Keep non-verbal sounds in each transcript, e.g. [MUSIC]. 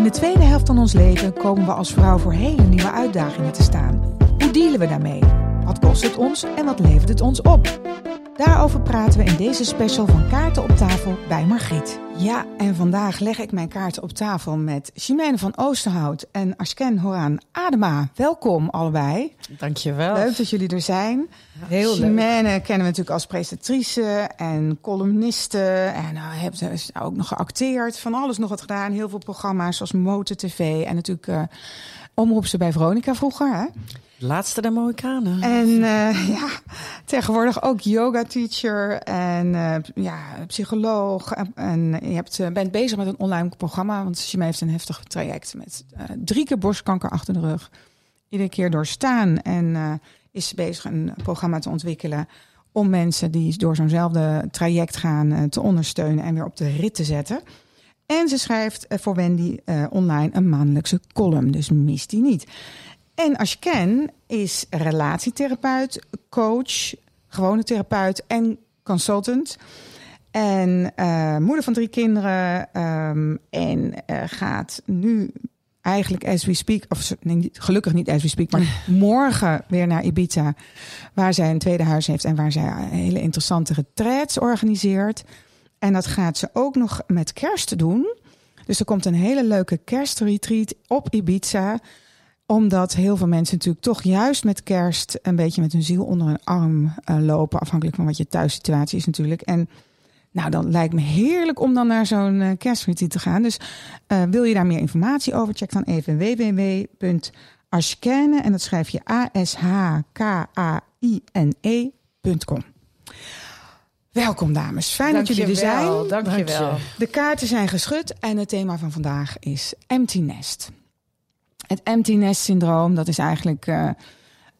In de tweede helft van ons leven komen we als vrouw voor hele nieuwe uitdagingen te staan. Hoe dealen we daarmee? Wat kost het ons en wat levert het ons op? Daarover praten we in deze special van Kaarten op tafel bij Margriet. Ja, en vandaag leg ik mijn kaarten op tafel met Chimène van Oosterhout en Ashken Horan Adema. Welkom allebei. Dankjewel. Leuk dat jullie er zijn. Heel Chimène kennen we natuurlijk als presentatrice en columniste. En nou, heeft ze ook nog geacteerd, van alles nog wat gedaan. Heel veel programma's zoals Motor TV en natuurlijk uh, omroep ze bij Veronica vroeger. Hè? Laatste de Mohikanen. En uh, [LAUGHS] ja, tegenwoordig ook yoga teacher en uh, ja, psycholoog. En, en je hebt, bent bezig met een online programma, want Chimé heeft een heftig traject met uh, drie keer borstkanker achter de rug. Iedere keer doorstaan en is bezig een programma te ontwikkelen om mensen die door zo'nzelfde traject gaan te ondersteunen en weer op de rit te zetten. En ze schrijft voor Wendy online een maandelijkse column, dus mis die niet. En als je ken, is relatietherapeut, coach, gewone therapeut en consultant. En uh, moeder van drie kinderen. Um, en uh, gaat nu eigenlijk as we speak, of nee, gelukkig niet as we speak, maar [LAUGHS] morgen weer naar Ibiza. Waar zij een tweede huis heeft en waar zij hele interessante retreats organiseert. En dat gaat ze ook nog met kerst doen. Dus er komt een hele leuke kerstretreat op Ibiza omdat heel veel mensen natuurlijk toch juist met kerst een beetje met hun ziel onder een arm uh, lopen. Afhankelijk van wat je thuissituatie is natuurlijk. En nou, dan lijkt me heerlijk om dan naar zo'n uh, kerstretreat te gaan. Dus uh, wil je daar meer informatie over? Check dan even www.ashkane. En dat schrijf je A-S-H-K-A-I-N-E.com. Welkom dames, fijn Dank dat jullie er zijn. Dank je wel. De kaarten zijn geschud en het thema van vandaag is empty nest. Het empty nest syndroom, dat is eigenlijk uh,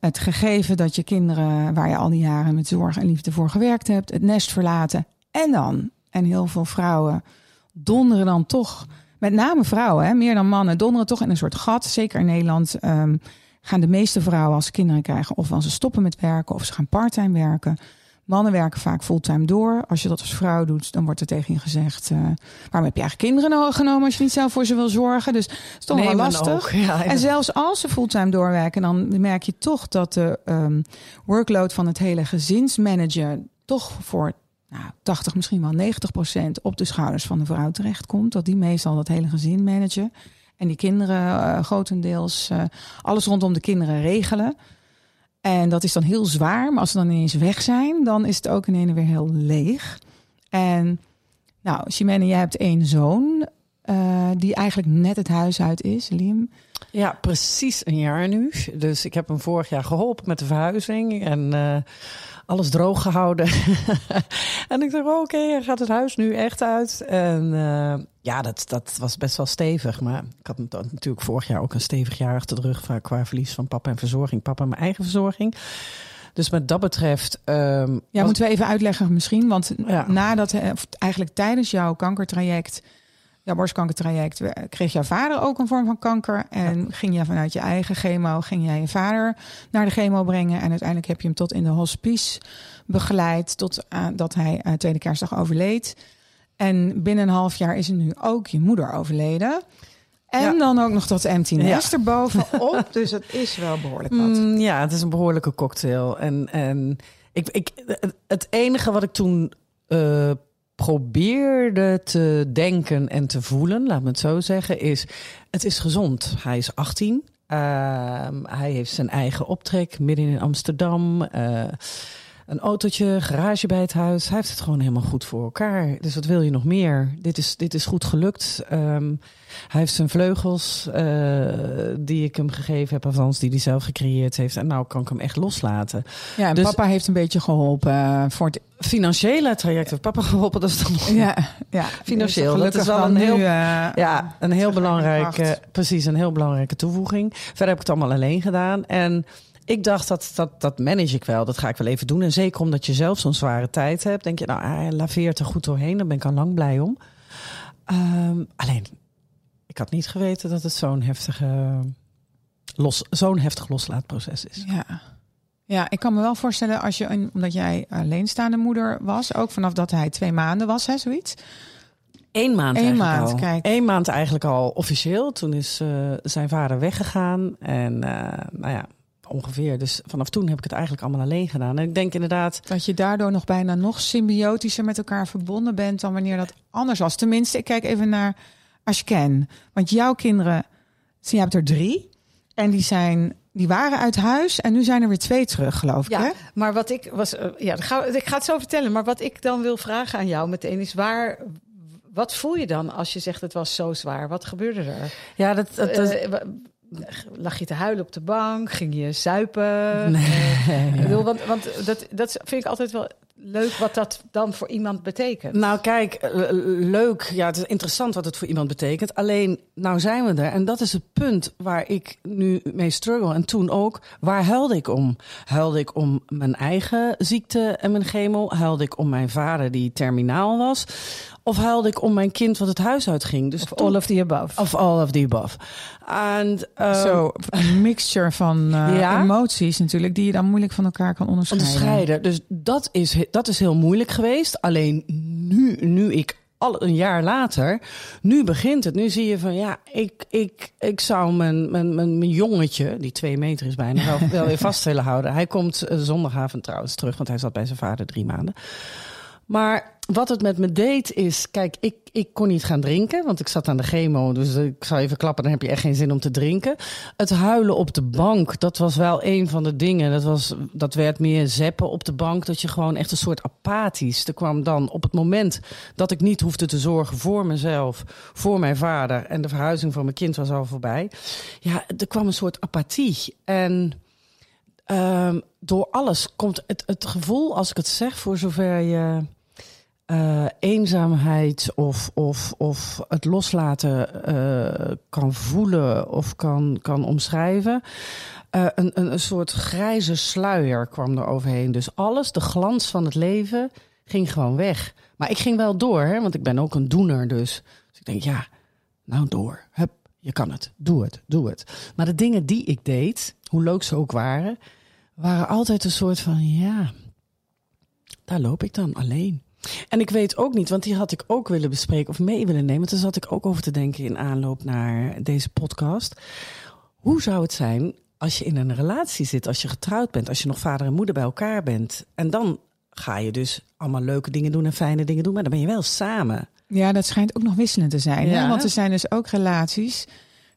het gegeven dat je kinderen, waar je al die jaren met zorg en liefde voor gewerkt hebt, het nest verlaten. En dan, en heel veel vrouwen donderen dan toch, met name vrouwen, hè, meer dan mannen, donderen toch in een soort gat. Zeker in Nederland um, gaan de meeste vrouwen als ze kinderen krijgen, ofwel ze stoppen met werken of ze gaan parttime werken. Mannen werken vaak fulltime door. Als je dat als vrouw doet, dan wordt er tegen je gezegd: uh, waarom heb je eigenlijk kinderen genomen als je niet zelf voor ze wil zorgen? Dus het is toch wel lastig. [LAUGHS] Ja, ja. En zelfs als ze fulltime doorwerken, dan merk je toch dat de um, workload van het hele gezinsmanager toch voor nou, 80, misschien wel 90 procent op de schouders van de vrouw terechtkomt. Dat die meestal dat hele gezin managen. En die kinderen uh, grotendeels uh, alles rondom de kinderen regelen. En dat is dan heel zwaar, maar als ze dan ineens weg zijn, dan is het ook ineens weer heel leeg. En nou, Chimène, jij hebt één zoon uh, die eigenlijk net het huis uit is, Liam. Ja, precies een jaar nu. Dus ik heb hem vorig jaar geholpen met de verhuizing en uh, alles droog gehouden. [LAUGHS] en ik dacht, oké, okay, hij gaat het huis nu echt uit. En uh, ja, dat, dat was best wel stevig. Maar ik had natuurlijk vorig jaar ook een stevig jaar achter de rug qua verlies van papa en verzorging. Papa en mijn eigen verzorging. Dus met dat betreft. Um, ja, moeten we even uitleggen misschien. Want ja. nadat, eigenlijk tijdens jouw kankertraject, jouw borstkankertraject, kreeg jouw vader ook een vorm van kanker. En ja. ging je vanuit je eigen chemo, ging jij je vader naar de chemo brengen. En uiteindelijk heb je hem tot in de hospice begeleid. Tot uh, dat hij uh, tweede kerstdag overleed. En binnen een half jaar is er nu ook je moeder overleden. En ja. dan ook nog dat empty nest ja. erbovenop. [LAUGHS] dus het is wel behoorlijk wat. Mm, ja, het is een behoorlijke cocktail. En, en ik, ik, het enige wat ik toen uh, probeerde te denken en te voelen, laat me het zo zeggen, is: het is gezond. Hij is 18. Uh, hij heeft zijn eigen optrek midden in Amsterdam. Uh, een autootje, garage bij het huis. Hij heeft het gewoon helemaal goed voor elkaar. Dus wat wil je nog meer? Dit is, dit is goed gelukt. Um, hij heeft zijn vleugels uh, die ik hem gegeven heb, althans die hij zelf gecreëerd heeft. En nou kan ik hem echt loslaten. Ja, en dus, papa heeft een beetje geholpen uh, voor het financiële traject. Heeft papa geholpen, dat is dan ja, ja, financieel. Dat is wel een heel, nu, uh, ja, een heel belangrijke, precies, een heel belangrijke toevoeging. Verder heb ik het allemaal alleen gedaan en ik dacht, dat, dat, dat manage ik wel. Dat ga ik wel even doen. En zeker omdat je zelf zo'n zware tijd hebt. Denk je, nou, hij laveert er goed doorheen. Daar ben ik al lang blij om. Um, alleen, ik had niet geweten dat het zo'n heftige... Los, zo'n heftig loslaatproces is. Ja. Ja, ik kan me wel voorstellen als je, omdat jij alleenstaande moeder was, ook vanaf dat hij twee maanden was, hè, zoiets. Eén maand Eén maand, al. kijk. Eén maand eigenlijk al officieel. Toen is eh, zijn vader weggegaan. En eh, nou ja, ongeveer. Dus vanaf toen heb ik het eigenlijk allemaal alleen gedaan. En ik denk inderdaad... Dat je daardoor nog bijna nog symbiotischer met elkaar verbonden bent dan wanneer dat anders was. Tenminste, ik kijk even naar Ashken. Want jouw kinderen, je hebt er drie. En die, zijn, die waren uit huis en nu zijn er weer twee terug, geloof ik. Ja, Hè? maar wat ik was, eh, ja, dan ga, ik ga het zo vertellen. Maar wat ik dan wil vragen aan jou meteen is waar, wat voel je dan als je zegt het was zo zwaar? Wat gebeurde er? Ja, dat, dat, dat- Eh, lag je te huilen op de bank? Ging je zuipen? nee. Ik bedoel, want, want dat, dat vind ik altijd wel leuk wat dat dan voor iemand betekent. Nou, kijk, eh, leuk. Ja, het is interessant wat het voor iemand betekent. Alleen, nou zijn we er. En dat is het punt waar ik nu mee struggle. En toen ook. Waar huilde ik om? Huilde ik om mijn eigen ziekte en mijn chemo? Huilde ik om mijn vader die terminaal was? Of huilde ik om mijn kind wat het huis uitging? Dus of toen- all of the above. of all of the above. En, Zo, een mixture van eh, Ja. emoties natuurlijk, die je dan moeilijk van elkaar kan onderscheiden. onderscheiden. Dus dat is, dat is heel moeilijk geweest. Alleen nu, nu ik al een jaar later, nu begint het. Nu zie je van ja, ik, ik, ik zou mijn, mijn, mijn, mijn jongetje, die twee meter is bijna, wel, wel weer [LAUGHS] vast willen houden. Hij komt eh, zondagavond trouwens terug, want hij zat bij zijn vader drie maanden. Maar wat het met me deed is, kijk, ik, ik kon niet gaan drinken, want ik zat aan de chemo. Dus ik zou even klappen, dan heb je echt geen zin om te drinken. Het huilen op de bank, dat was wel een van de dingen. Dat, was, dat werd meer zeppen op de bank, dat je gewoon echt een soort apathisch. Er kwam dan op het moment dat ik niet hoefde te zorgen voor mezelf, voor mijn vader en de verhuizing van mijn kind was al voorbij. Ja, er kwam een soort apathie. En ehm, door alles komt het, het gevoel, als ik het zeg, voor zover je eh, eenzaamheid of, of, of het loslaten eh, kan voelen of kan, kan omschrijven. Eh, een, een, een soort grijze sluier kwam er overheen. Dus alles, de glans van het leven, ging gewoon weg. Maar ik ging wel door, hè, want ik ben ook een doener. Dus, dus ik denk, ja, nou door. Hup, je kan het. Doe het, doe het. Maar de dingen die ik deed, hoe leuk ze ook waren, waren altijd een soort van, ja, daar loop ik dan alleen. En ik weet ook niet, want die had ik ook willen bespreken of mee willen nemen. Daar zat ik ook over te denken in aanloop naar deze podcast. Hoe zou het zijn als je in een relatie zit, als je getrouwd bent, als je nog vader en moeder bij elkaar bent? En dan ga je dus allemaal leuke dingen doen en fijne dingen doen, maar dan ben je wel samen. Ja, dat schijnt ook nog wisselend te zijn. Hè? Want er zijn dus ook relaties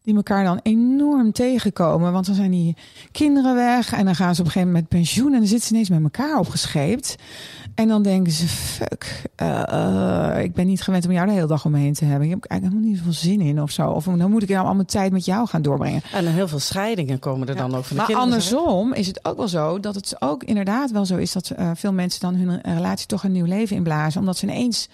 die elkaar dan enorm tegenkomen. Want dan zijn die kinderen weg en dan gaan ze op een gegeven moment met pensioen en dan zitten ze ineens met elkaar opgescheept. En dan denken ze, fuck, eh, eh, ik ben niet gewend om jou de hele dag om me heen te hebben. Ik heb eigenlijk helemaal niet zoveel zin in of zo. Of dan moet ik nou allemaal tijd met jou gaan doorbrengen. En heel veel scheidingen komen er dan ook van de Maar kinderen. andersom is het ook wel zo dat het ook inderdaad wel zo is dat eh, veel mensen dan hun relatie toch een nieuw leven inblazen. Omdat ze ineens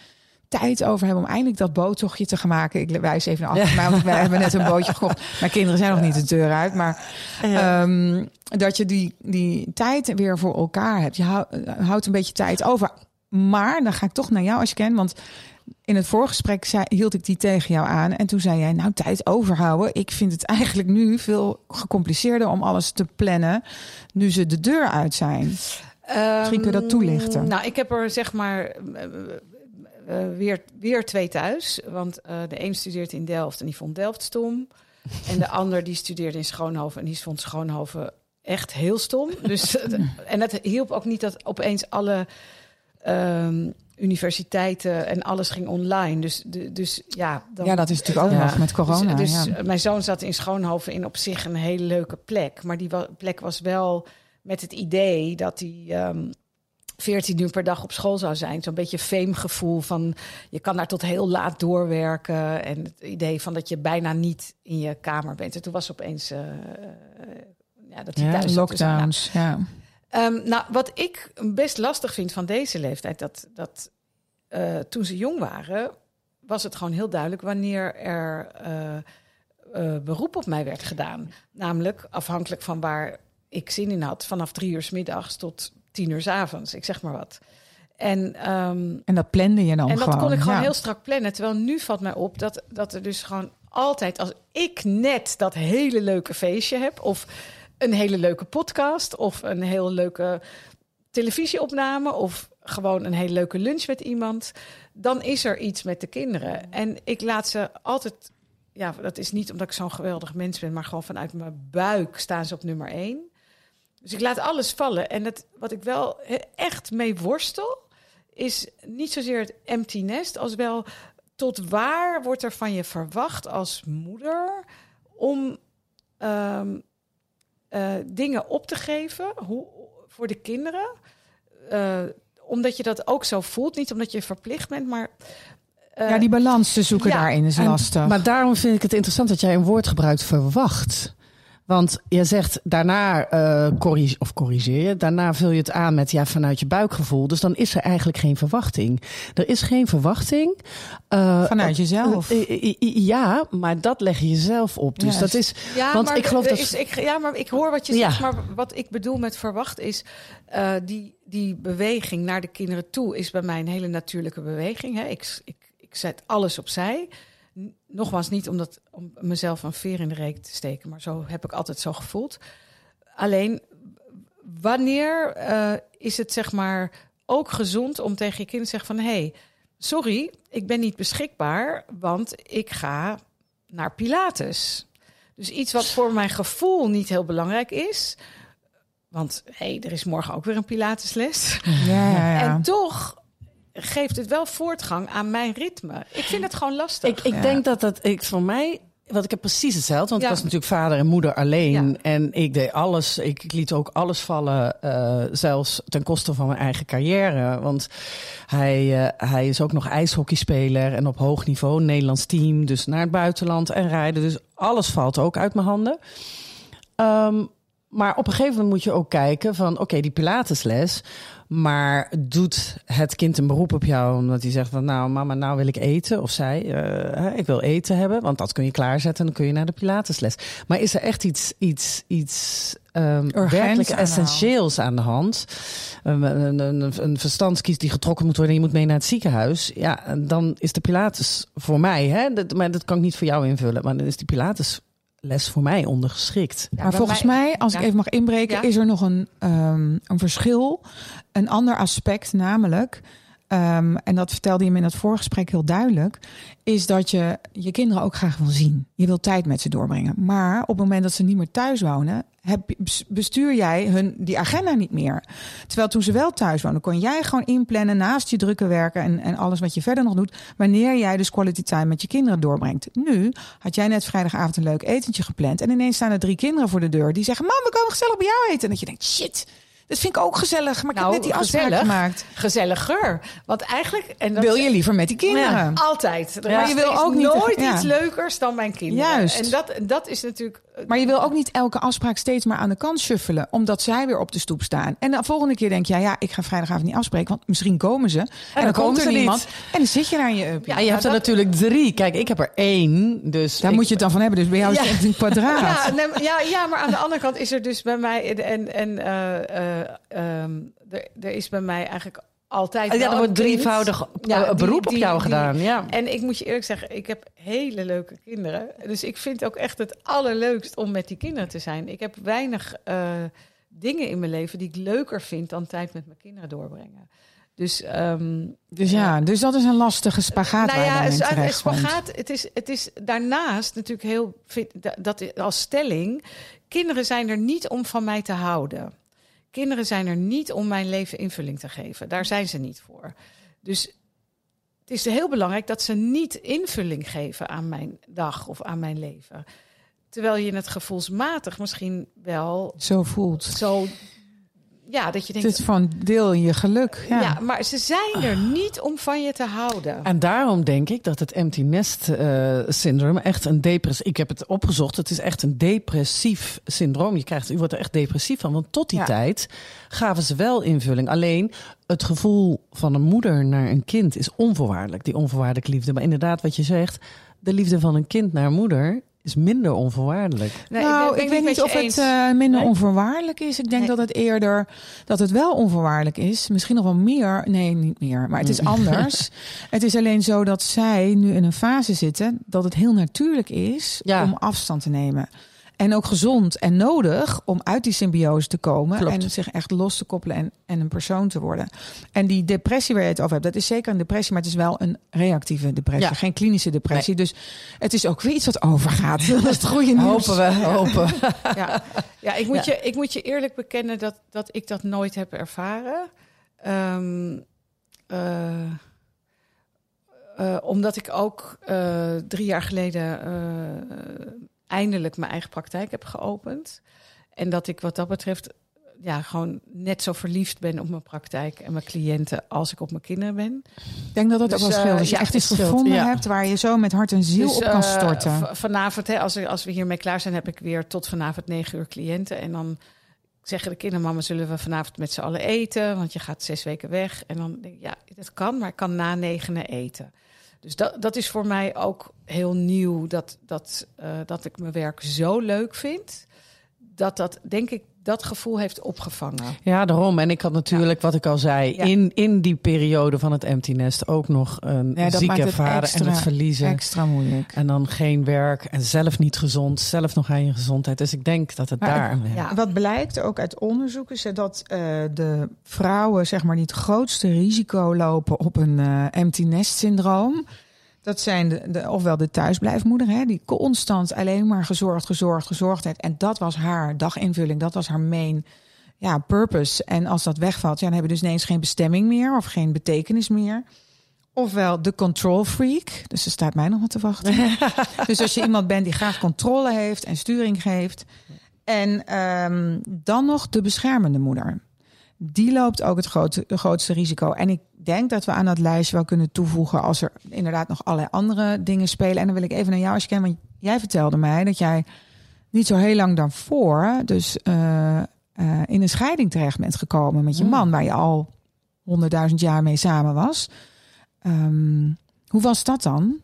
tijd over hebben om eindelijk dat boottochtje te gaan maken. Ik wijs even naar achter mij, want wij hebben net een bootje gekocht. Mijn kinderen zijn nog niet de deur uit. Maar ehm, dat je die, die tijd weer voor elkaar hebt. Je hou- houdt een beetje tijd over. Maar dan ga ik toch naar jou als je kent, want in het voorgesprek zei, hield ik die tegen jou aan. En toen zei jij, nou, tijd overhouden. Ik vind het eigenlijk nu veel gecompliceerder om alles te plannen. Nu ze de deur uit zijn. Misschien kun je dat toelichten. Nou, ik heb er zeg maar eh, weer, weer twee thuis. Want eh, de een studeert in Delft en die vond Delft stom. En de [LAUGHS] ander die studeerde in Schoonhoven en die vond Schoonhoven echt heel stom. Dus, [LAUGHS] en het hielp ook niet dat opeens alle ehm, universiteiten en alles ging online. Dus, dus ja, dan, ja, dat is natuurlijk ook Ja. nog met corona. dus dus ja. eh, mijn zoon zat in Schoonhoven in op zich een hele leuke plek. Maar die plek was wel met het idee dat hij ehm 14 uur per dag op school zou zijn. Zo'n beetje fame-gevoel van je kan daar tot heel laat doorwerken. En het idee van dat je bijna niet in je kamer bent. En toen was opeens. eh, eh, ja, dat Ja, thuis. Dus, nou, lockdowns. Ja. Ehm, nou, wat ik best lastig vind van deze leeftijd, dat, dat eh, toen ze jong waren, was het gewoon heel duidelijk wanneer er beroep op mij werd gedaan. Namelijk afhankelijk van waar ik zin in had, vanaf drie uur s middags tot tien uur s avonds, ik zeg maar wat. En, ehm, En dat plande je dan en dat gewoon. kon ik gewoon ja. heel strak plannen. Terwijl nu valt mij op dat, dat er dus gewoon altijd, als ik net dat hele leuke feestje heb, of een hele leuke podcast, of een heel leuke televisieopname, of gewoon een hele leuke lunch met iemand, dan is er iets met de kinderen. En ik laat ze altijd, ja, dat is niet omdat ik zo'n geweldig mens ben, maar gewoon vanuit mijn buik staan ze op nummer één. Dus ik laat alles vallen. En het, wat ik wel echt mee worstel, is niet zozeer het empty nest, als wel tot waar wordt er van je verwacht als moeder om ehm, eh, dingen op te geven hoe, voor de kinderen. Uh, omdat je dat ook zo voelt. Niet omdat je verplicht bent, maar. Uh, ja, die balans te zoeken daarin is lastig. Maar daarom vind ik het interessant dat jij een woord gebruikt verwacht. Want je zegt daarna uh, corrige, of corrigeer je, daarna vul je het aan met ja, vanuit je buikgevoel. Dus dan is er eigenlijk geen verwachting. Er is geen verwachting. Uh, vanuit jezelf. Uh, ja, maar dat leg je jezelf op. Dus dat is. Ja, want ik geloof dat. Is, ik, ja, maar ik hoor wat je zegt. Maar wat ik bedoel met verwacht is. die, die beweging naar de kinderen toe is bij mij een hele natuurlijke beweging. Hè. Ik, ik, ik zet alles opzij nogmaals niet omdat, om mezelf een veer in de reek te steken, maar zo heb ik altijd zo gevoeld. Alleen, wanneer uh, is het zeg maar ook gezond om tegen je kind te zeggen van... hé, hey, sorry, ik ben niet beschikbaar, want ik ga naar Pilates. Dus iets wat voor mijn gevoel niet heel belangrijk is... Want hey, er is morgen ook weer een Pilatesles. Ja, ja, ja. En toch geeft het wel voortgang aan mijn ritme. Ik vind het gewoon lastig. Ik, ik denk dat dat ik voor mij want ik heb precies hetzelfde. Want ik was natuurlijk vader en moeder alleen. En ik deed alles. Ik liet ook alles vallen. Uh, zelfs ten koste van mijn eigen carrière. Want hij, uh, hij is ook nog ijshockeyspeler. En op hoog niveau. Nederlands team. Dus naar het buitenland en rijden. Dus alles valt ook uit mijn handen. Um, maar op een gegeven moment moet je ook kijken van... oké, die Pilatesles... maar doet het kind een beroep op jou... omdat hij zegt van nou mama, nou wil ik eten... of zij, uh, ik wil eten hebben... want dat kun je klaarzetten en dan kun je naar de Pilatesles. Maar is er echt iets, iets, iets um, werkelijk essentieels aan de hand? Um, een, een, een verstandskies die getrokken moet worden... en je moet mee naar het ziekenhuis... ja, dan is de Pilates voor mij... Hè, dat, maar dat kan ik niet voor jou invullen... maar dan is die Pilates les voor mij ondergeschikt. maar volgens mij, als ik even mag inbreken, is er nog een, um, een verschil. Een ander aspect, namelijk. Um, en dat vertelde je me in het voorgesprek heel duidelijk. Is dat je je kinderen ook graag wil zien. Je wil tijd met ze doorbrengen. Maar op het moment dat ze niet meer thuis wonen, heb, bestuur jij hun die agenda niet meer. Terwijl toen ze wel thuis wonen, kon jij gewoon inplannen naast je drukke werken en, en alles wat je verder nog doet, wanneer jij dus quality time met je kinderen doorbrengt. Nu had jij net vrijdagavond een leuk etentje gepland en ineens staan er drie kinderen voor de deur die zeggen: Mam, we komen gezellig bij jou eten. En dat je denkt: shit. Dat vind ik ook gezellig, maar ik nou, heb net die afspraak gemaakt. Gezelliger. Want eigenlijk... En dat wil je liever met die kinderen. altijd. Maar je wil ook nooit iets leukers dan mijn kinderen. Juist. En dat, dat is natuurlijk maar je wil ook niet elke afspraak steeds maar aan de kant shuffelen, omdat zij weer op de stoep staan. En de volgende keer denk je, ja, ja ik ga vrijdagavond niet afspreken, want misschien komen ze. En, dan, komt er niemand. En dan zit je daar in je up. Ja, je hebt er natuurlijk drie. Kijk, ik heb er één. Dus daar moet je het dan van hebben. Dus bij jou is het echt een kwadraat. Ja, nee, ja, ja, maar aan de andere kant is er dus bij mij en en uh, er, er is bij mij eigenlijk altijd. Ja, er wordt drievoudig ja, beroep op jou gedaan. Ja. En ik moet je eerlijk zeggen, ik heb hele leuke kinderen. Dus ik vind ook echt het allerleukst om met die kinderen te zijn. Ik heb weinig uh, dingen in mijn leven die ik leuker vind dan tijd met mijn kinderen doorbrengen. Dus, um, dus ja, dus dat is een lastige spagaat. Nou ja, een spagaat. Het is, het is daarnaast natuurlijk heel. Dat als stelling. Kinderen zijn er niet om van mij te houden. Kinderen zijn er niet om mijn leven invulling te geven. Daar zijn ze niet voor. Dus het is heel belangrijk dat ze niet invulling geven aan mijn dag of aan mijn leven. Terwijl je het gevoelsmatig misschien wel zo voelt. Zo ja, dat je denkt. Het is van deel je geluk. Ja. ja. maar ze zijn er niet om van je te houden. En daarom denk ik dat het empty nest uh, syndroom echt een depressief. Ik heb het opgezocht. Het is echt een depressief syndroom. Je krijgt, je wordt er echt depressief van. Want tot die tijd gaven ze wel invulling. Alleen het gevoel van een moeder naar een kind is onvoorwaardelijk. Die onvoorwaardelijke liefde. Maar inderdaad, wat je zegt, de liefde van een kind naar moeder is minder onvoorwaardelijk. Nee, nou, ik, weet niet of het uh, minder onvoorwaardelijk is. Ik denk dat het eerder dat het wel onvoorwaardelijk is. Misschien nog wel meer. Nee, niet meer. Maar het is [LAUGHS] anders. het is alleen zo dat zij nu in een fase zitten dat het heel natuurlijk is om afstand te nemen. En ook gezond en nodig om uit die symbiose te komen. Klopt. En zich echt los te koppelen en, en een persoon te worden. En die depressie waar je het over hebt, dat is zeker een depressie, maar het is wel een reactieve depressie. Ja. Geen klinische depressie. Dus het is ook weer iets wat overgaat. [LAUGHS] Dat is het goede nieuws. Hopen we, hopen. [LAUGHS] ja, ja, ik, moet Ja. Je, ik moet je eerlijk bekennen dat, dat ik dat nooit heb ervaren. Ehm, eh, eh, omdat ik ook eh, drie jaar geleden eh, eindelijk mijn eigen praktijk heb geopend. En dat ik wat dat betreft ja, gewoon net zo verliefd ben op mijn praktijk en mijn cliënten als ik op mijn kinderen ben. Ik denk dat dat Dus, ook wel scheelt. eh, Als je ja, echt iets scheelt, gevonden ja. hebt waar je zo met hart en ziel Dus, op kan eh, storten. vanavond, hè, als, we- als we hiermee klaar zijn, heb ik weer tot vanavond negen uur cliënten. En dan zeggen de kindermama, zullen we vanavond met z'n allen eten? Want je gaat zes weken weg. En dan denk ik, ja, dat kan, maar ik kan na negenen eten. Dus dat, dat is voor mij ook heel nieuw, dat, dat, eh, dat ik mijn werk zo leuk vind. Dat dat, denk ik, dat gevoel heeft opgevangen. Ja, daarom. En ik had natuurlijk, wat ik al zei, Ja. in, in die periode van het empty nest ook nog een Ja, dat ziek maakt het ervaren en het verliezen. Extra moeilijk. En dan geen werk en zelf niet gezond, zelf nog aan je gezondheid. Dus ik denk dat het Maar daar aan Ja. Wat blijkt ook uit onderzoek is dat eh, de vrouwen zeg maar niet het grootste risico lopen op een eh, empty nest syndroom. Dat zijn de, de, ofwel de thuisblijfmoeder, hè, die constant alleen maar gezorgd, gezorgd, gezorgd heeft. En dat was haar daginvulling, dat was haar main ja, purpose. En als dat wegvalt, ja, dan hebben we dus ineens geen bestemming meer of geen betekenis meer. Ofwel de control freak. Dus er staat mij nog wat te wachten. [LAUGHS] dus als je iemand bent die graag controle heeft en sturing geeft. En ehm, dan nog de beschermende moeder. Die loopt ook het grote, grootste risico. En ik denk dat we aan dat lijstje wel kunnen toevoegen als er inderdaad nog allerlei andere dingen spelen. En dan wil ik even naar jou als je kent, want jij vertelde mij dat jij niet zo heel lang daarvoor dus eh, eh, in een scheiding terecht bent gekomen met je Mm. man, waar je al honderdduizend jaar mee samen was. Ehm, hoe was dat dan?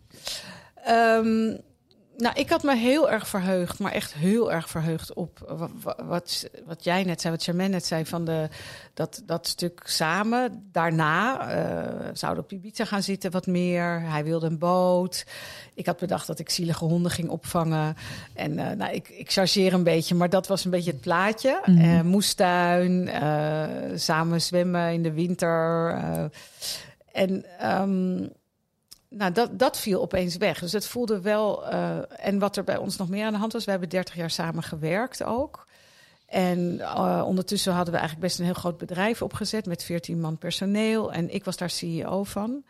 Ehm, nou, ik had me heel erg verheugd, maar echt heel erg verheugd op wa- wa- wat, wat jij net zei, wat Charmaine net zei, van de, dat, dat stuk samen. Daarna eh zouden op Ibiza gaan zitten wat meer. Hij wilde een boot. Ik had bedacht dat ik zielige honden ging opvangen. En eh, nou, ik, ik chargeer een beetje, maar dat was een beetje het plaatje. Mhm. Eh, moestuin, samen zwemmen in de winter. en ehm, nou, dat, dat viel opeens weg. Dus het voelde wel. eh, en wat er bij ons nog meer aan de hand was, we hebben 30 jaar samen gewerkt ook. En eh, ondertussen hadden we eigenlijk best een heel groot bedrijf opgezet met 14 man personeel. En ik was daar CEO van.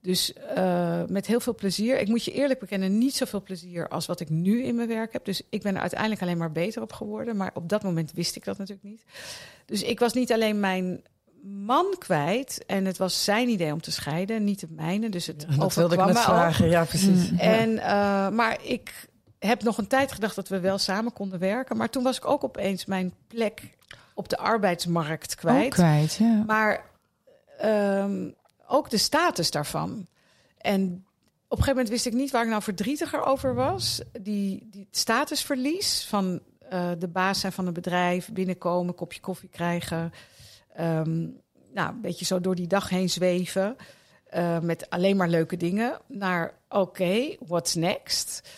Dus eh, met heel veel plezier. Ik moet je eerlijk bekennen, niet zoveel plezier als wat ik nu in mijn werk heb. Dus ik ben er uiteindelijk alleen maar beter op geworden. Maar op dat moment wist ik dat natuurlijk niet. Dus ik was niet alleen mijn man kwijt. En het was zijn idee om te scheiden, niet het mijne. Dus het Dat wilde ik net vragen. Ja, precies. Mm. En, eh, maar ik heb nog een tijd gedacht dat we wel samen konden werken. Maar toen was ik ook opeens mijn plek op de arbeidsmarkt kwijt. Ook kwijt, ja. Maar ehm, ook de status daarvan. En op een gegeven moment wist ik niet waar ik nou verdrietiger over was. Die, die statusverlies van eh, de baas zijn van een bedrijf, binnenkomen, kopje koffie krijgen. Ehm, nou, een beetje zo door die dag heen zweven. eh, met alleen maar leuke dingen. Naar oké, what's next?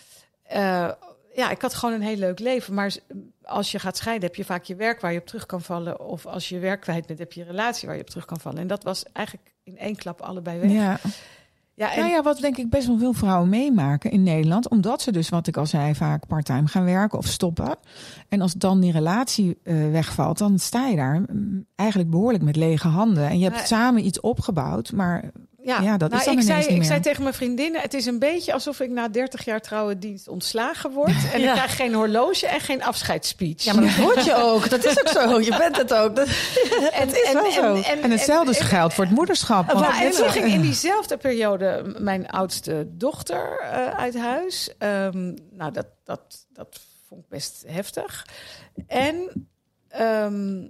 Eh, ja, ik had gewoon een heel leuk leven. Maar als je gaat scheiden, heb je vaak je werk waar je op terug kan vallen. Of als je werk kwijt bent, heb je je relatie waar je op terug kan vallen. En dat was eigenlijk in één klap allebei weg. Ja. Ja, en Nou ja, wat denk ik best wel veel vrouwen meemaken in Nederland. Omdat ze dus, wat ik al zei, vaak parttime gaan werken of stoppen. En als dan die relatie eh, wegvalt, dan sta je daar mm, eigenlijk behoorlijk met lege handen. En je hebt samen iets opgebouwd, maar Ja, Ja, dat is nou, dan ik, zei, niet ik meer. zei tegen mijn vriendinnen: het is een beetje alsof ik na 30 jaar trouwe dienst ontslagen word. [LAUGHS] En Ja. ik krijg geen horloge en geen afscheidsspeech. Ja, maar dat [LAUGHS] hoort je ook. Dat is ook zo. Je bent het ook. Dat, [LAUGHS] en, is wel zo. En hetzelfde en- geldt voor het moederschap. en toen ging in diezelfde periode mijn oudste dochter eh, uit huis. Ehm, nou, dat, dat, dat vond ik best heftig. En ehm,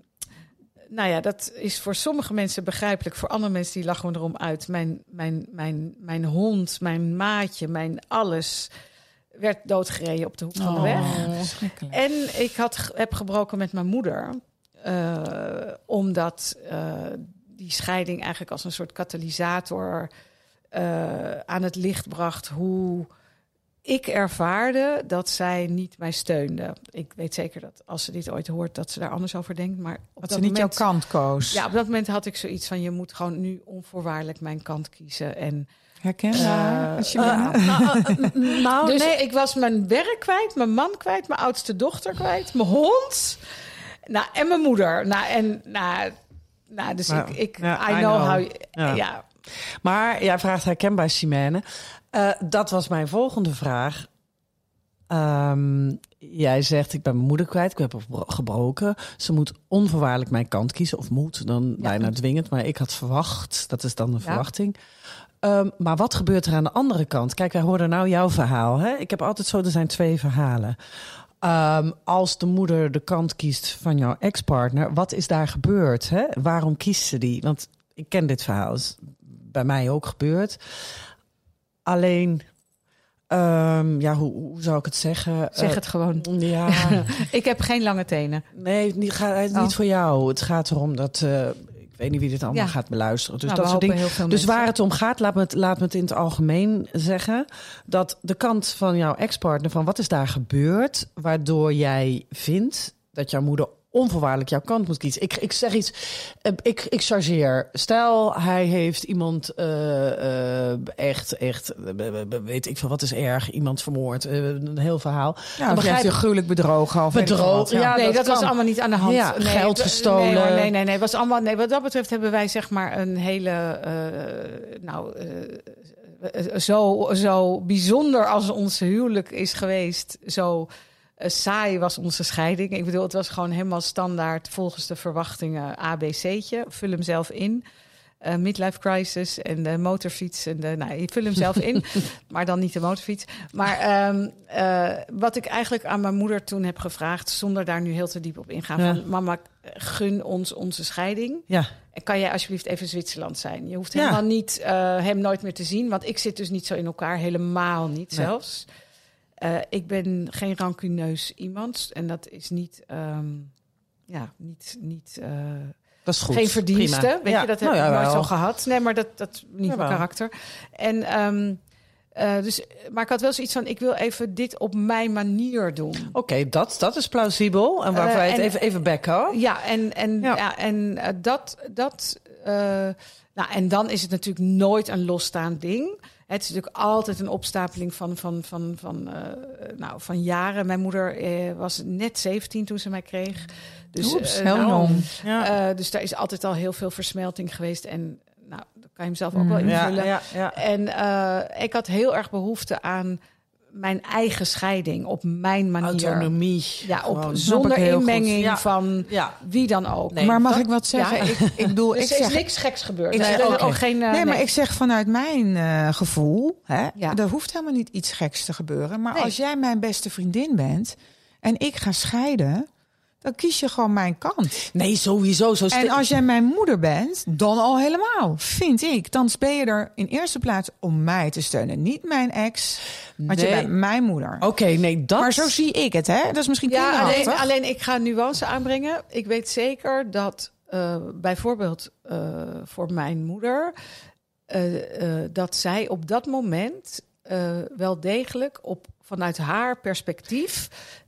nou ja, dat is voor sommige mensen begrijpelijk. Voor andere mensen die lachen we erom uit. Mijn, mijn, mijn, mijn hond, mijn maatje, mijn alles werd doodgereden op de hoek van de weg. Oh, verschrikkelijk. En ik had, heb gebroken met mijn moeder. eh, omdat eh, die scheiding eigenlijk als een soort katalysator eh, aan het licht bracht hoe ik ervaarde dat zij niet mij steunde. Ik weet zeker dat als ze dit ooit hoort, dat ze daar anders over denkt. Maar op Dat dat ze niet moment, jouw kant koos. Ja, op dat moment had ik zoiets van: je moet gewoon nu onvoorwaardelijk mijn kant kiezen. En Herkenbaar. Als je bent- nou, [LAUGHS] nou, dus nee. ik was mijn werk kwijt, mijn man kwijt, mijn oudste dochter kwijt, mijn hond. Nou, en mijn moeder. Nou, en nou, nou dus Nou, ik, ik ja, I, I know, know. how. Ja. Ja. Maar jij vraagt herkenbaar, Simene. Eh, dat was mijn volgende vraag. Ehm, jij zegt, ik ben mijn moeder kwijt, ik heb haar gebroken. Ze moet onvoorwaardelijk mijn kant kiezen. Of moet, dan bijna dwingend. Maar ik had verwacht, dat is dan een verwachting. Ehm, maar wat gebeurt er aan de andere kant? Kijk, wij hoorden nou jouw verhaal. Hè? Ik heb altijd zo, er zijn twee verhalen. Ehm, als de moeder de kant kiest van jouw ex-partner, wat is daar gebeurd? Hè? Waarom kiest ze die? Want ik ken dit verhaal, is bij mij ook gebeurd. Alleen, ehm, ja, hoe, hoe zou ik het zeggen? Zeg Eh, het gewoon. Ja, [LAUGHS] Ik heb geen lange tenen. nee, niet, ga, Oh. niet voor jou. Het gaat erom dat, eh, ik weet niet wie dit allemaal Ja. gaat beluisteren. Dus Nou, dat soort dingen. Dus mensen. waar het om gaat, laat me, het, laat me het in het algemeen zeggen. Dat de kant van jouw ex-partner, van wat is daar gebeurd, waardoor jij vindt dat jouw moeder onvoorwaardelijk jouw kant moet kiezen. Ik, ik zeg iets, eh, ik, ik chargeer. Stel, hij heeft iemand eh, eh, echt, echt, weet ik veel, wat is erg, iemand vermoord, een heel verhaal. Ja, Dan begrijp je gruwelijk bedrogen. Of Bedrogen, ja. nee, dat dat, was allemaal niet aan de hand. Ja, nee, geld gestolen. Nee, nee, nee, nee. Was allemaal, nee. Wat dat betreft hebben wij zeg maar een hele, nou, zo, zo bijzonder als onze huwelijk is geweest, zo eh, saai was onze scheiding. Ik bedoel, het was gewoon helemaal standaard volgens de verwachtingen ABC'tje. Vul hem zelf in. Eh, midlife crisis en de motorfiets. En de, nou, je vul hem zelf in, [LAUGHS] maar dan niet de motorfiets. Maar ehm, eh, wat ik eigenlijk aan mijn moeder toen heb gevraagd, zonder daar nu heel te diep op ingaan, Ja. van mama, gun ons onze scheiding. Ja, En kan jij alsjeblieft even Zwitserland zijn? Je hoeft Ja. helemaal niet hem nooit meer te zien, want ik zit dus niet zo in elkaar, helemaal niet Nee. zelfs. Eh, ik ben geen rancuneus iemand en dat is niet, ehm, ja, niet, niet eh, dat is goed. geen verdienste. Prima. Weet Ja, je, dat nou heb ik nooit wel. zo gehad. Nee, maar dat, dat niet mijn karakter. En, ehm, eh, dus, maar ik had wel zoiets van, ik wil even dit op mijn manier doen. Oké, dat, dat is plausibel. En waarvoor wij het en- even, even backen. Ja, en, en, Ja. ja. en dat. dat nou, en dan is het natuurlijk nooit een losstaand ding. Het is natuurlijk altijd een opstapeling van, van, van, van, eh, nou, van jaren. Mijn moeder eh, was net 17 toen ze mij kreeg. Dus, Oeps, eh, heel nou. Ja. eh, dus daar is altijd al heel veel versmelting geweest. En nou, dat kan je hem zelf ook wel Mm. invullen. ja, ja. En eh, ik had heel erg behoefte aan mijn eigen scheiding op mijn manier. Autonomie. Ja, op, zonder inmenging Ja. van Ja. wie dan ook. Nee, maar mag dat- ik wat zeggen? Ja. ik, ik bedoel, [LAUGHS] ik er is zeg, niks geks gebeurd. Ik Nee, er ook geen, eh, nee, maar nee. ik zeg vanuit mijn eh, gevoel, hè, Ja. er hoeft helemaal niet iets geks te gebeuren. Maar Nee. als jij mijn beste vriendin bent en ik ga scheiden, dan kies je gewoon mijn kant. Nee, sowieso. Zo En als jij mijn moeder bent, dan al helemaal, vind ik. Dan ben je er in eerste plaats om mij te steunen. Niet mijn ex, want je bent mijn moeder. Oké, nee, dat... Maar zo zie ik het, hè? Dat is misschien Ja, alleen, alleen ik ga een nuance aanbrengen. Ik weet zeker dat eh, bijvoorbeeld eh, voor mijn moeder... eh, eh, dat zij op dat moment eh, wel degelijk op, vanuit haar perspectief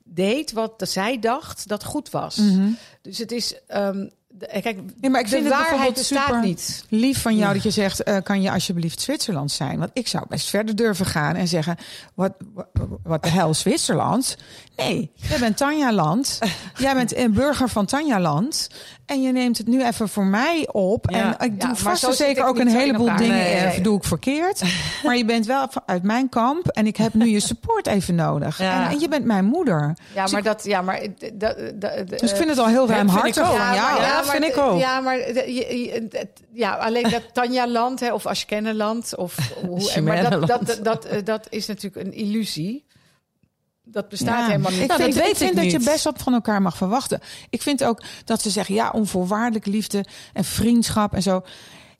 deed wat zij dacht dat goed was. Mhm. Dus het is... de, kijk, Nee, maar ik de vind het waarheid bestaat super niet. lief van jou dat je zegt: eh, kan je alsjeblieft Zwitserland zijn? Want ik zou best verder durven gaan en zeggen: wat, wat, wat de hel Zwitserland? Nee, jij bent Tanja Land. [LAUGHS] Jij bent een burger van Tanja Land. En je neemt het nu even voor mij op. Ja. En ik doe vast en zeker ook een heleboel dingen Nee, eh, nee. doe ik verkeerd. [LAUGHS] Maar je bent wel uit mijn kamp en ik heb nu je support even nodig. Ja. En, en je bent mijn moeder. Ja, Dus maar ik- dat... Ja, maar, dat, dat, Dus ik vind het al heel ruimhartig van jou. Ja, maar, vind ik ook. Ja, maar ja, alleen dat [LAUGHS] Tanja-land hè, of Ashkenneland of hoe, [LAUGHS] maar dat, dat, dat, dat, eh, dat is natuurlijk een illusie. Dat bestaat Ja. helemaal niet. Ik Nou, vind, dat weet ik vind ik dat je best wat van elkaar mag verwachten. Ik vind ook dat ze zeggen, ja, onvoorwaardelijke liefde en vriendschap en zo.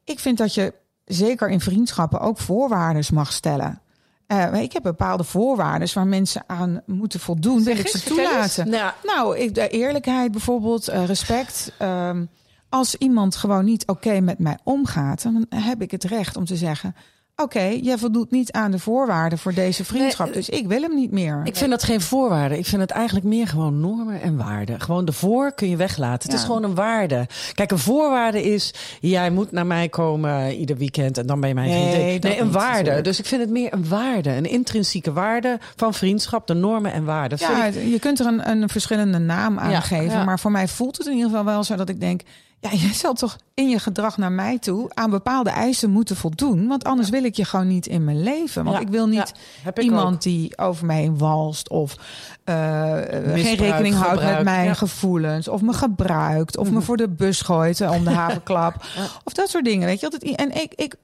Ik vind dat je zeker in vriendschappen ook voorwaarden mag stellen. Eh, ik heb bepaalde voorwaarden waar mensen aan moeten voldoen. Wil ik ze toelaten? Nou, Nou, ik, de eerlijkheid bijvoorbeeld, eh, respect. Ehm, als iemand gewoon niet oké met mij omgaat, dan heb ik het recht om te zeggen: oké, jij voldoet niet aan de voorwaarden voor deze vriendschap, Nee, dus ik wil hem niet meer. Ik vind dat geen voorwaarde. Ik vind het eigenlijk meer gewoon normen en waarden. Gewoon de voor kun je weglaten. Het is gewoon een waarde. Kijk, een voorwaarde is... jij moet naar mij komen ieder weekend en dan ben je mijn Nee, vriendin. Nee, een waarde. Dus ik vind het meer een waarde. Een intrinsieke waarde van vriendschap. De normen en waarden. Ja, ik- je kunt er een, een verschillende naam aan Ja, geven. Maar voor mij voelt het in ieder geval wel zo dat ik denk... Ja, jij zal toch in je gedrag naar mij toe aan bepaalde eisen moeten voldoen. Want anders wil ik je gewoon niet in mijn leven. Want Ja, ik wil niet ja, iemand ook. die over mij heen walst. Of eh, geen Misbruik, rekening houdt met mijn gevoelens. Of me gebruikt. Of me voor de bus gooit eh, om de havenklap. [LAUGHS] Of dat soort dingen. Weet je altijd. En ik, ik,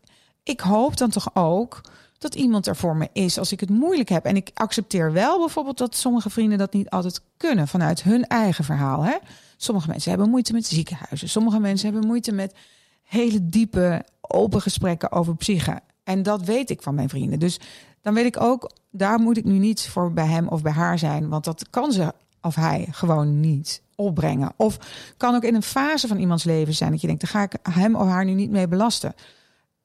ik hoop dan toch ook dat iemand er voor me is als ik het moeilijk heb. En ik accepteer wel bijvoorbeeld dat sommige vrienden dat niet altijd kunnen vanuit hun eigen verhaal. Hè? Sommige mensen hebben moeite met ziekenhuizen. Sommige mensen hebben moeite met hele diepe, open gesprekken over psyche. En dat weet ik van mijn vrienden. Dus dan weet ik ook, daar moet ik nu niet voor bij hem of bij haar zijn. Want dat kan ze of hij gewoon niet opbrengen. Of kan ook in een fase van iemands leven zijn dat je denkt, daar ga ik hem of haar nu niet mee belasten.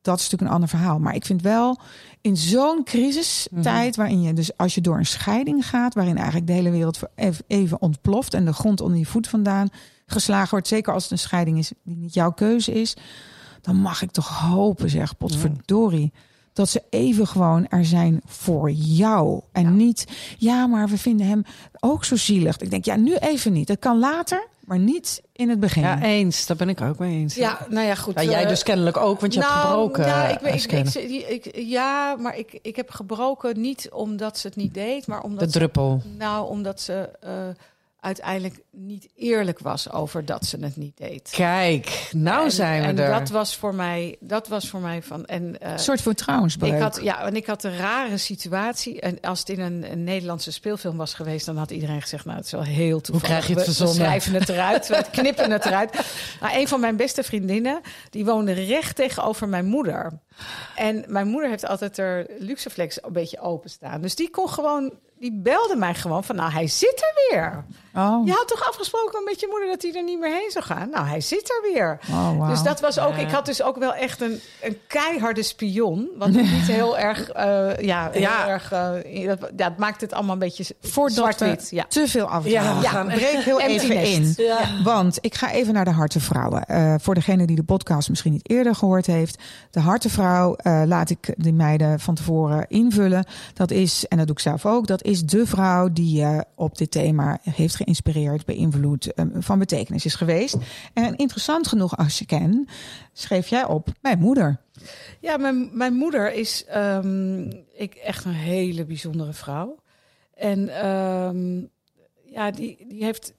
Dat is natuurlijk een ander verhaal. Maar ik vind wel in zo'n crisistijd, waarin je dus als je door een scheiding gaat, waarin eigenlijk de hele wereld even- even ontploft en de grond onder je voet vandaan geslagen wordt, zeker als het een scheiding is die niet jouw keuze is, dan mag ik toch hopen, zeg, potverdorie, dat ze even gewoon er zijn voor jou. En niet, ja, maar we vinden hem ook zo zielig. Ik denk, ja, nu even niet. Dat kan later, maar niet in het begin. Ja, eens. Daar ben ik ook mee eens. Ja, nou ja, goed. Ja, jij eh, dus kennelijk ook, want je hebt nou, gebroken. Ja, eh, ik, weet- ik, ik, ik- ja, maar ik, ik heb gebroken niet omdat ze het niet deed, maar omdat de ze, druppel. nou, omdat ze eh, uiteindelijk niet eerlijk was over dat ze het niet deed. Kijk, nou En- zijn we en er. dat was voor mij, dat was voor mij van. En, eh, Een soort van trouwensbreuk. ik had, ja, en ik had een rare situatie. En als het in een, een Nederlandse speelfilm was geweest, dan had iedereen gezegd: Nou, het is wel heel toevallig. krijg je het We- we, verzonnen? schrijven het eruit, we [LAUGHS] knippen het eruit. Maar een van mijn beste vriendinnen, die woonde recht tegenover mijn moeder. En mijn moeder heeft altijd er Luxeflex een beetje openstaan. Dus die kon gewoon, die belde mij gewoon van: Nou, hij zit er weer. Oh, Je had toch afgesproken met je moeder dat hij er niet meer heen zou gaan? Nou, hij zit er weer. oh. Dus dat was ook. Ja. Ik had dus ook wel echt een, een keiharde spion. Wat niet heel [LAUGHS] erg. eh, ja, heel Ja. erg. eh, dat, ja, het maakt het allemaal een beetje Voordat zwart-wit. we Ja. te veel afdwalen. Ja, Ja, breek heel even in. Want ik ga even naar de Hartenvrouwen. Eh voor degene die de podcast misschien niet eerder gehoord heeft. De Hartenvrouw eh, laat ik de meiden van tevoren invullen. Dat is, en dat doe ik zelf ook, dat is de vrouw die je op dit thema heeft geïnspireerd, beïnvloed, eh, van betekenis is geweest. En interessant genoeg als je ken, schreef jij op mijn moeder. Ja, mijn, mijn moeder is ehm, ik, echt een hele bijzondere vrouw. En ehm, ja, die, die heeft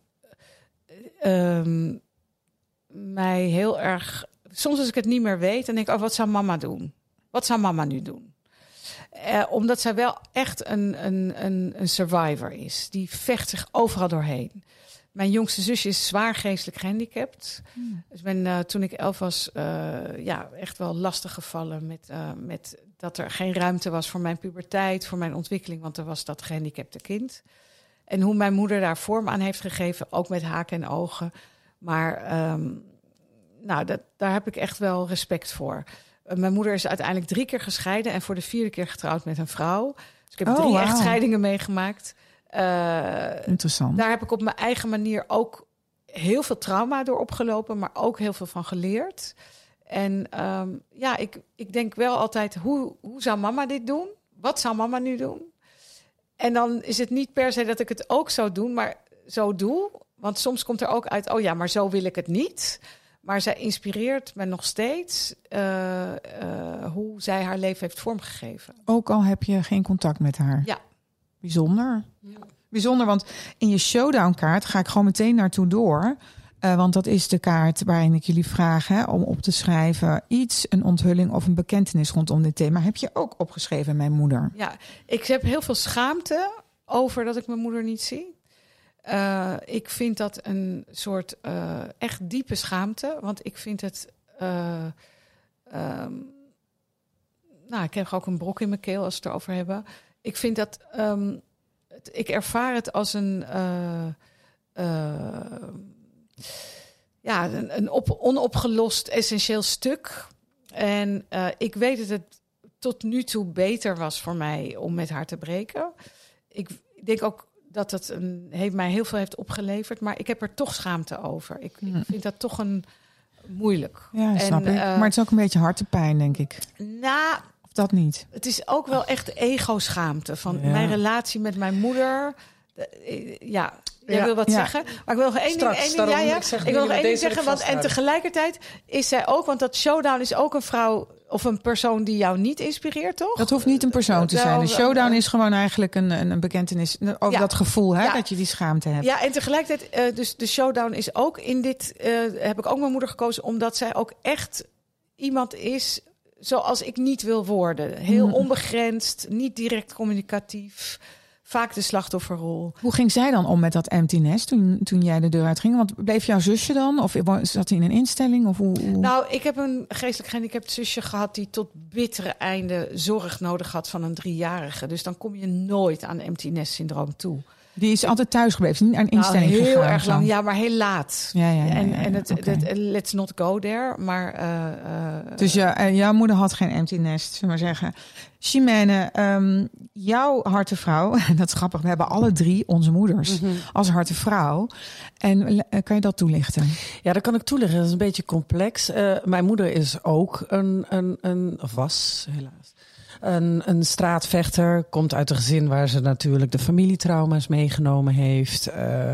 ehm, mij heel erg. Soms als ik het niet meer weet, dan denk ik: oh, wat zou mama doen? Wat zou mama nu doen? Eh, omdat zij wel echt een, een, een, een survivor is. Die vecht zich overal doorheen. Mijn jongste zusje is zwaar geestelijk gehandicapt. Dus ik ben, eh, toen ik elf was, eh, ja, echt wel lastig gevallen met, met dat er geen ruimte was voor mijn puberteit, voor mijn ontwikkeling, want er was dat gehandicapte kind. En hoe mijn moeder daar vorm aan heeft gegeven, ook met haken en ogen. Maar ehm, nou, dat, daar heb ik echt wel respect voor. Eh, mijn moeder is uiteindelijk drie keer gescheiden en voor de vierde keer getrouwd met een vrouw. Dus ik heb Oh, drie echtscheidingen meegemaakt. Eh, Interessant. daar heb ik op mijn eigen manier ook heel veel trauma door opgelopen, maar ook heel veel van geleerd. En ehm, ja, ik, ik denk wel altijd, hoe, hoe zou mama dit doen? Wat zou mama nu doen? En dan is het niet per se dat ik het ook zou doen, maar zo doe. Want soms komt er ook uit, oh ja, maar zo wil ik het niet. Maar zij inspireert me nog steeds eh, eh, hoe zij haar leven heeft vormgegeven. Ook al heb je geen contact met haar. Ja. Bijzonder. Bijzonder, want in je showdown kaart ga ik gewoon meteen naartoe door. Eh, want dat is de kaart waarin ik jullie vraag hè, om op te schrijven iets, een onthulling of een bekentenis rondom dit thema. Heb je ook opgeschreven, mijn moeder? Ja, ik heb heel veel schaamte over dat ik mijn moeder niet zie. Eh, ik vind dat een soort eh, echt diepe schaamte. Want ik vind het. ehm, nou, ik heb ook een brok in mijn keel als we het erover hebben. Ik vind dat. ehm, ik ervaar het als een. ja, een, een op, onopgelost essentieel stuk. En ik weet dat het tot nu toe beter was voor mij om met haar te breken. Ik denk ook dat het een, heeft mij heel veel heeft opgeleverd, maar ik heb er toch schaamte over. Ik, ik Hm. vind dat toch een moeilijk. Ja, En, snap ik. eh, maar het is ook een beetje hartepijn, denk ik. Nou, Of dat niet? het is ook wel echt ego-schaamte van Ja. mijn relatie met mijn moeder. De- eh, ja, jij Ja. wil wat Ja. zeggen. Maar ik wil nog één ding, Straks, één ding, daarom, ja, ja. ik zeg ik nu, wil nog één ding zeggen. Want, en tegelijkertijd is zij ook, want dat showdown is ook een vrouw of een persoon die jou niet inspireert, toch? Dat hoeft niet een persoon te Ja, zijn. De of- showdown is gewoon eigenlijk een, een, een bekentenis over dat gevoel hè, dat je die schaamte hebt. Ja, en tegelijkertijd, eh, dus de showdown is ook in dit, eh, heb ik ook mijn moeder gekozen, omdat zij ook echt iemand is zoals ik niet wil worden. Heel Mm. onbegrensd, niet direct communicatief, vaak de slachtofferrol. Hoe ging zij dan om met dat empty nest toen, toen jij de deur uitging? Want bleef jouw zusje dan? Of zat hij in een instelling? Of hoe, hoe- Nou, ik heb een geestelijk gehandicapt zusje gehad die tot bittere einde zorg nodig had van een driejarige. Dus dan kom je nooit aan empty nest syndroom toe. die is altijd thuis gebleven, niet naar een instelling nou, heel erg lang, ja, maar heel laat. Ja, ja, ja, en, en het, het- let's not go there. Maar eh, eh, Dus ja, eh, jouw moeder had geen empty nest, zullen we maar zeggen. Chimène, ehm, jouw hartevrouw, [LAUGHS] dat is grappig, we hebben alle drie onze moeders Mhm. als hartevrouw. En eh, kan je dat toelichten? Ja, dat kan ik toelichten. Dat is een beetje complex. Eh, mijn moeder is ook een, een, een of was helaas, een, een straatvechter. Komt uit een gezin waar ze natuurlijk de familietrauma's meegenomen heeft. Eh,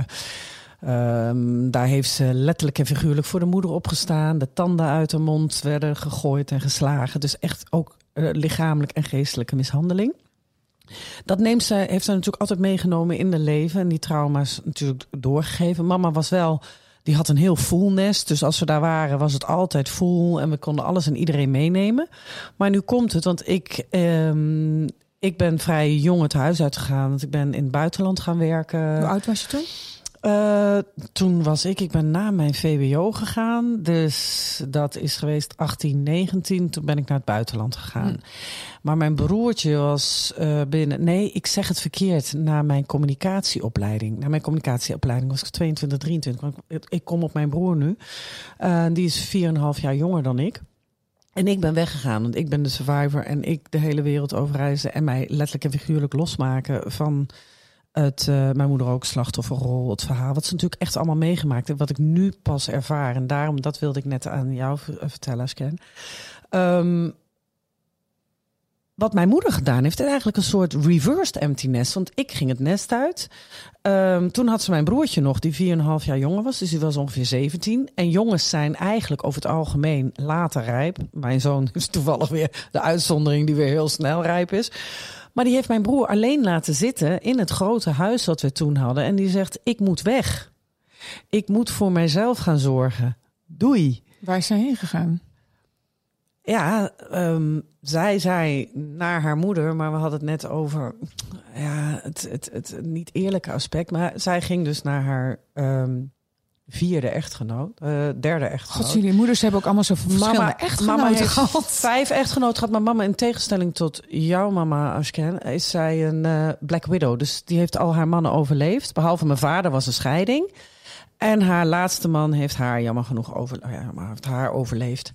ehm, daar heeft ze letterlijk en figuurlijk voor de moeder opgestaan. De tanden uit de mond werden gegooid en geslagen. Dus echt ook lichamelijk en geestelijke mishandeling. Dat neemt ze, heeft ze natuurlijk altijd meegenomen in de leven. En die trauma's natuurlijk doorgegeven. Mama was wel, die had een heel full nest. Dus als we daar waren, was het altijd full. En we konden alles en iedereen meenemen. Maar nu komt het, want ik, ehm, ik ben vrij jong het huis uitgegaan. Want ik ben in het buitenland gaan werken. Hoe oud was je toen? Eh, toen was ik, ik ben na mijn VWO gegaan. Dus dat is geweest 18, 19. Toen ben ik naar het buitenland gegaan. Hm. Maar mijn broertje was eh, binnen. Nee, ik zeg het verkeerd. Na mijn communicatieopleiding. Na mijn communicatieopleiding was ik 22, 23. Want ik, ik kom op mijn broer nu. Eh, die is 4,5 jaar jonger dan ik. En ik ben weggegaan, want ik ben de survivor en ik de hele wereld overreizen en mij letterlijk en figuurlijk losmaken van eh, mijn moeder ook slachtofferrol, het verhaal, wat ze natuurlijk echt allemaal meegemaakt heeft, wat ik nu pas ervaar. En daarom, dat wilde ik net aan jou eh, vertellen, Asken. Ehm wat mijn moeder gedaan heeft, is eigenlijk een soort reversed empty nest. Want ik ging het nest uit. Ehm, toen had ze mijn broertje nog, die 4,5 jaar jonger was. Dus die was ongeveer 17. En jongens zijn eigenlijk over het algemeen later rijp. Mijn zoon is toevallig weer de uitzondering die weer heel snel rijp is. Maar die heeft mijn broer alleen laten zitten in het grote huis dat we toen hadden. En die zegt, ik moet weg. Ik moet voor mijzelf gaan zorgen. Doei. Waar is zij heen gegaan? Ja, ehm, zij zei naar haar moeder, maar we hadden het net over ja, het, het, het niet eerlijke aspect. Maar zij ging dus naar haar ehm, vierde echtgenoot, eh, derde echtgenoot. God, jullie moeders hebben ook allemaal zo verschillende Mama, echtgenoten mama heeft gehad. vijf echtgenoten gehad, maar mama in tegenstelling tot jouw mama, Ashken, is zij een eh, Black Widow. Dus die heeft al haar mannen overleefd. Behalve mijn vader was een scheiding. En haar laatste man heeft haar, jammer genoeg, over, oh ja, maar heeft haar overleefd.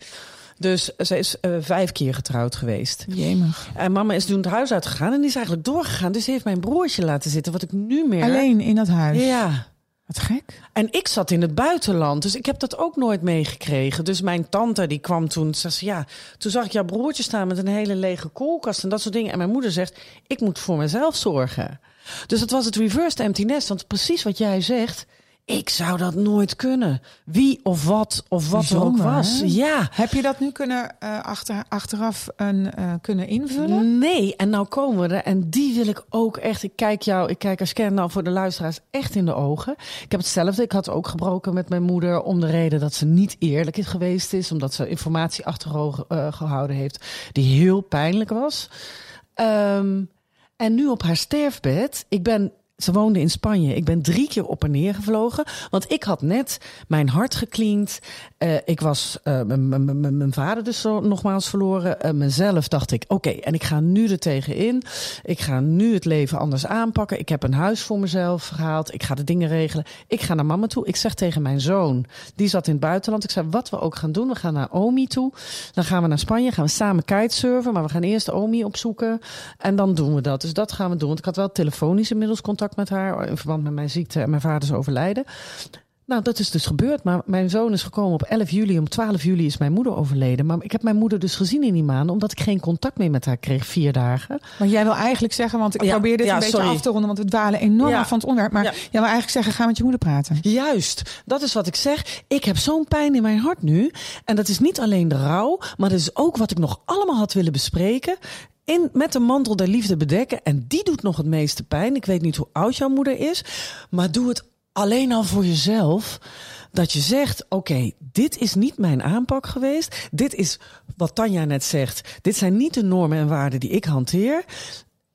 Dus ze is eh, vijf keer getrouwd geweest. Jemig. En mama is toen het huis uitgegaan en die is eigenlijk doorgegaan. Dus ze heeft mijn broertje laten zitten, wat ik nu meer... Alleen in dat huis. Ja. Wat gek. En ik zat in het buitenland, dus ik heb dat ook nooit meegekregen. Dus mijn tante die kwam toen, zei ze, ja, toen zag ik jouw broertje staan met een hele lege koelkast en dat soort dingen. En mijn moeder zegt, ik moet voor mezelf zorgen. Dus het was het reversed empty nest, want precies wat jij zegt, ik zou dat nooit kunnen. Wie of wat of wat er ook was. hè? Ja. Heb je dat nu kunnen eh, achter, achteraf een, eh, kunnen invullen? Nee, en nou komen we er. En die wil ik ook echt. Ik kijk jou, ik kijk als nou voor de luisteraars echt in de ogen. Ik heb hetzelfde. Ik had ook gebroken met mijn moeder om de reden dat ze niet eerlijk is geweest is. Omdat ze informatie achtergehouden heeft die heel pijnlijk was. Ehm, en nu op haar sterfbed. Ik ben Ze woonde in Spanje. Ik ben drie keer op en neer gevlogen. Want ik had net mijn hart gekleend. Uh, ik was uh, mijn vader dus nogmaals verloren. Uh, mezelf dacht ik, oké, en ik ga nu er tegenin. Ik ga nu het leven anders aanpakken. Ik heb een huis voor mezelf gehaald. Ik ga de dingen regelen. Ik ga naar mama toe. Ik zeg tegen mijn zoon, die zat in het buitenland. Ik zei, wat we ook gaan doen. We gaan naar Omi toe. Dan gaan we naar Spanje. Gaan we samen kitesurfen. Maar we gaan eerst Omi opzoeken. En dan doen we dat. Dus dat gaan we doen. Want ik had wel telefonisch inmiddels contact met haar. In verband met mijn ziekte en mijn vaders overlijden. Nou, dat is dus gebeurd. Maar mijn zoon is gekomen op 11 juli. Om 12 juli is mijn moeder overleden. Maar ik heb mijn moeder dus gezien in die maanden. Omdat ik geen contact meer met haar kreeg. Vier dagen. Maar jij wil eigenlijk zeggen. Want ik ja, probeer dit ja, een beetje af te ronden. Want we dwalen enorm ja. van het onderwerp. Maar jij wil eigenlijk zeggen. Ga met je moeder praten. Juist. Dat is wat ik zeg. Ik heb zo'n pijn in mijn hart nu. En dat is niet alleen de rouw. Maar dat is ook wat ik nog allemaal had willen bespreken in, met de mantel der liefde bedekken. En die doet nog het meeste pijn. Ik weet niet hoe oud jouw moeder is. Maar doe het alleen al voor jezelf. Dat je zegt: Oké, dit is niet mijn aanpak geweest. Dit is wat Tanja net zegt. Dit zijn niet de normen en waarden die ik hanteer.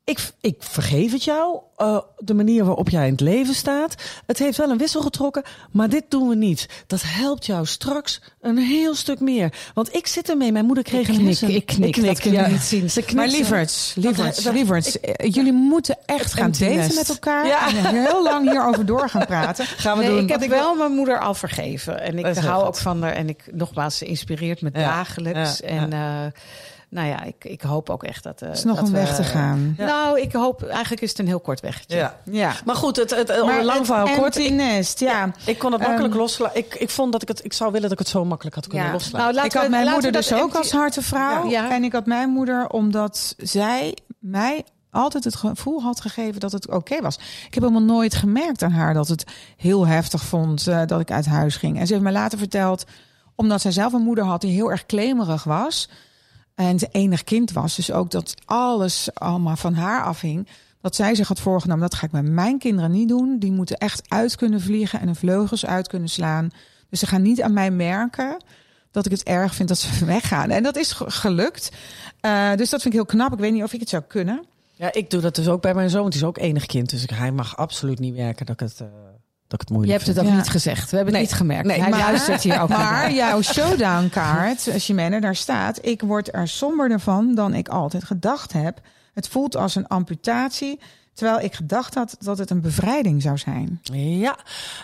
Ik, ik vergeef het jou, uh, de manier waarop jij in het leven staat. Het heeft wel een wissel getrokken, maar dit doen we niet. Dat helpt jou straks een heel stuk meer. Want ik zit ermee, mijn moeder kreeg ik een knik, Ik knik, ik knik, dat je niet zien. Ze maar lieverds, lieverds, lieverds. jullie moeten echt gaan daten met elkaar. Ja. En heel lang hierover door gaan praten. [LAUGHS] Gaan we nee, doen. Ik heb wel mijn moeder al vergeven. En ik hou ook van haar. En ik, nogmaals, ze inspireert me dagelijks. En... Uh, nou ja, ik, ik hoop ook echt dat. Uh, is nog een weg te gaan. Nou, ik hoop eigenlijk is het een heel kort weggetje. Ja. ja. Maar goed, het, het, het maar lang verhaal kort. Ik, nest, ja. Ik kon het makkelijk um, loslaten. Ik, ik vond dat ik het. Ik zou willen dat ik het zo makkelijk had kunnen ja. loslaten. Nou, ik had mijn moeder dus ook als harte vrouw. Ja. En ik had mijn moeder omdat zij mij altijd het gevoel had gegeven dat het oké okay was. Ik heb helemaal nooit gemerkt aan haar dat het heel heftig vond uh, dat ik uit huis ging. En ze heeft me later verteld, omdat zij zelf een moeder had die heel erg klemerig was en ze enig kind was. Dus ook dat alles allemaal van haar afhing. Dat zij zich had voorgenomen, dat ga ik met mijn kinderen niet doen. Die moeten echt uit kunnen vliegen en hun vleugels uit kunnen slaan. Dus ze gaan niet aan mij merken dat ik het erg vind dat ze [LAUGHS] weggaan. En dat is gelukt. Uh, dus dat vind ik heel knap. Ik weet niet of ik het zou kunnen. Ja, ik doe dat dus ook bij mijn zoon. Het is ook enig kind. Dus hij mag absoluut niet werken dat ik het... Uh dat ik het moeilijk Je hebt het ook niet gezegd. We hebben het niet gemerkt. Nee, Hij maar, luistert hier ook Maar jouw showdown kaart, als je daar staat... ik word er somberder van dan ik altijd gedacht heb. Het voelt als een amputatie... Terwijl ik gedacht had dat het een bevrijding zou zijn. Ja,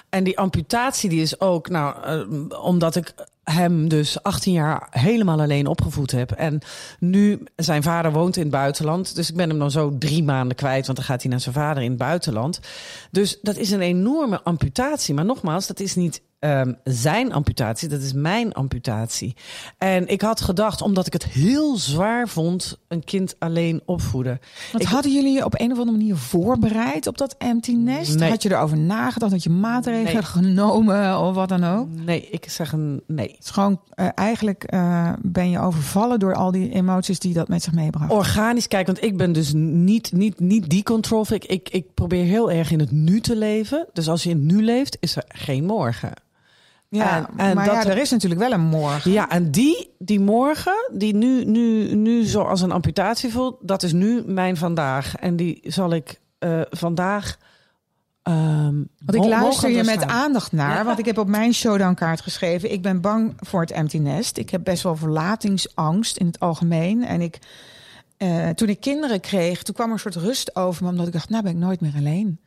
en die amputatie die is ook, nou, uh, omdat ik hem dus 18 jaar helemaal alleen opgevoed heb. En nu, zijn vader woont in het buitenland. Dus ik ben hem dan zo drie maanden kwijt. Want dan gaat hij naar zijn vader in het buitenland. Dus dat is een enorme amputatie. Maar nogmaals, dat is niet um, zijn amputatie, dat is mijn amputatie. En ik had gedacht, omdat ik het heel zwaar vond, een kind alleen opvoeden. Wat ik, hadden jullie je op een of andere manier voorbereid op dat empty nest? Nee. Had je erover nagedacht? Had je maatregelen nee. genomen of wat dan ook? Nee, ik zeg een nee. Het is gewoon, uh, eigenlijk uh, ben je overvallen door al die emoties die dat met zich meebracht. Organisch, kijk, want ik ben dus niet, niet, niet die control. Ik, ik, ik probeer heel erg in het nu te leven. Dus als je in het nu leeft, is er geen morgen. Ja, en, en maar dat, ja, er is natuurlijk wel een morgen. Ja, en die, die morgen, die nu, nu, nu zo als een amputatie voelt, dat is nu mijn vandaag. En die zal ik uh, vandaag. Um, want ik luister je met aandacht naar, ja. want ik heb op mijn showdownkaart geschreven: ik ben bang voor het empty nest. Ik heb best wel verlatingsangst in het algemeen. En ik, uh, toen ik kinderen kreeg, toen kwam er een soort rust over me, omdat ik dacht: nou ben ik nooit meer alleen.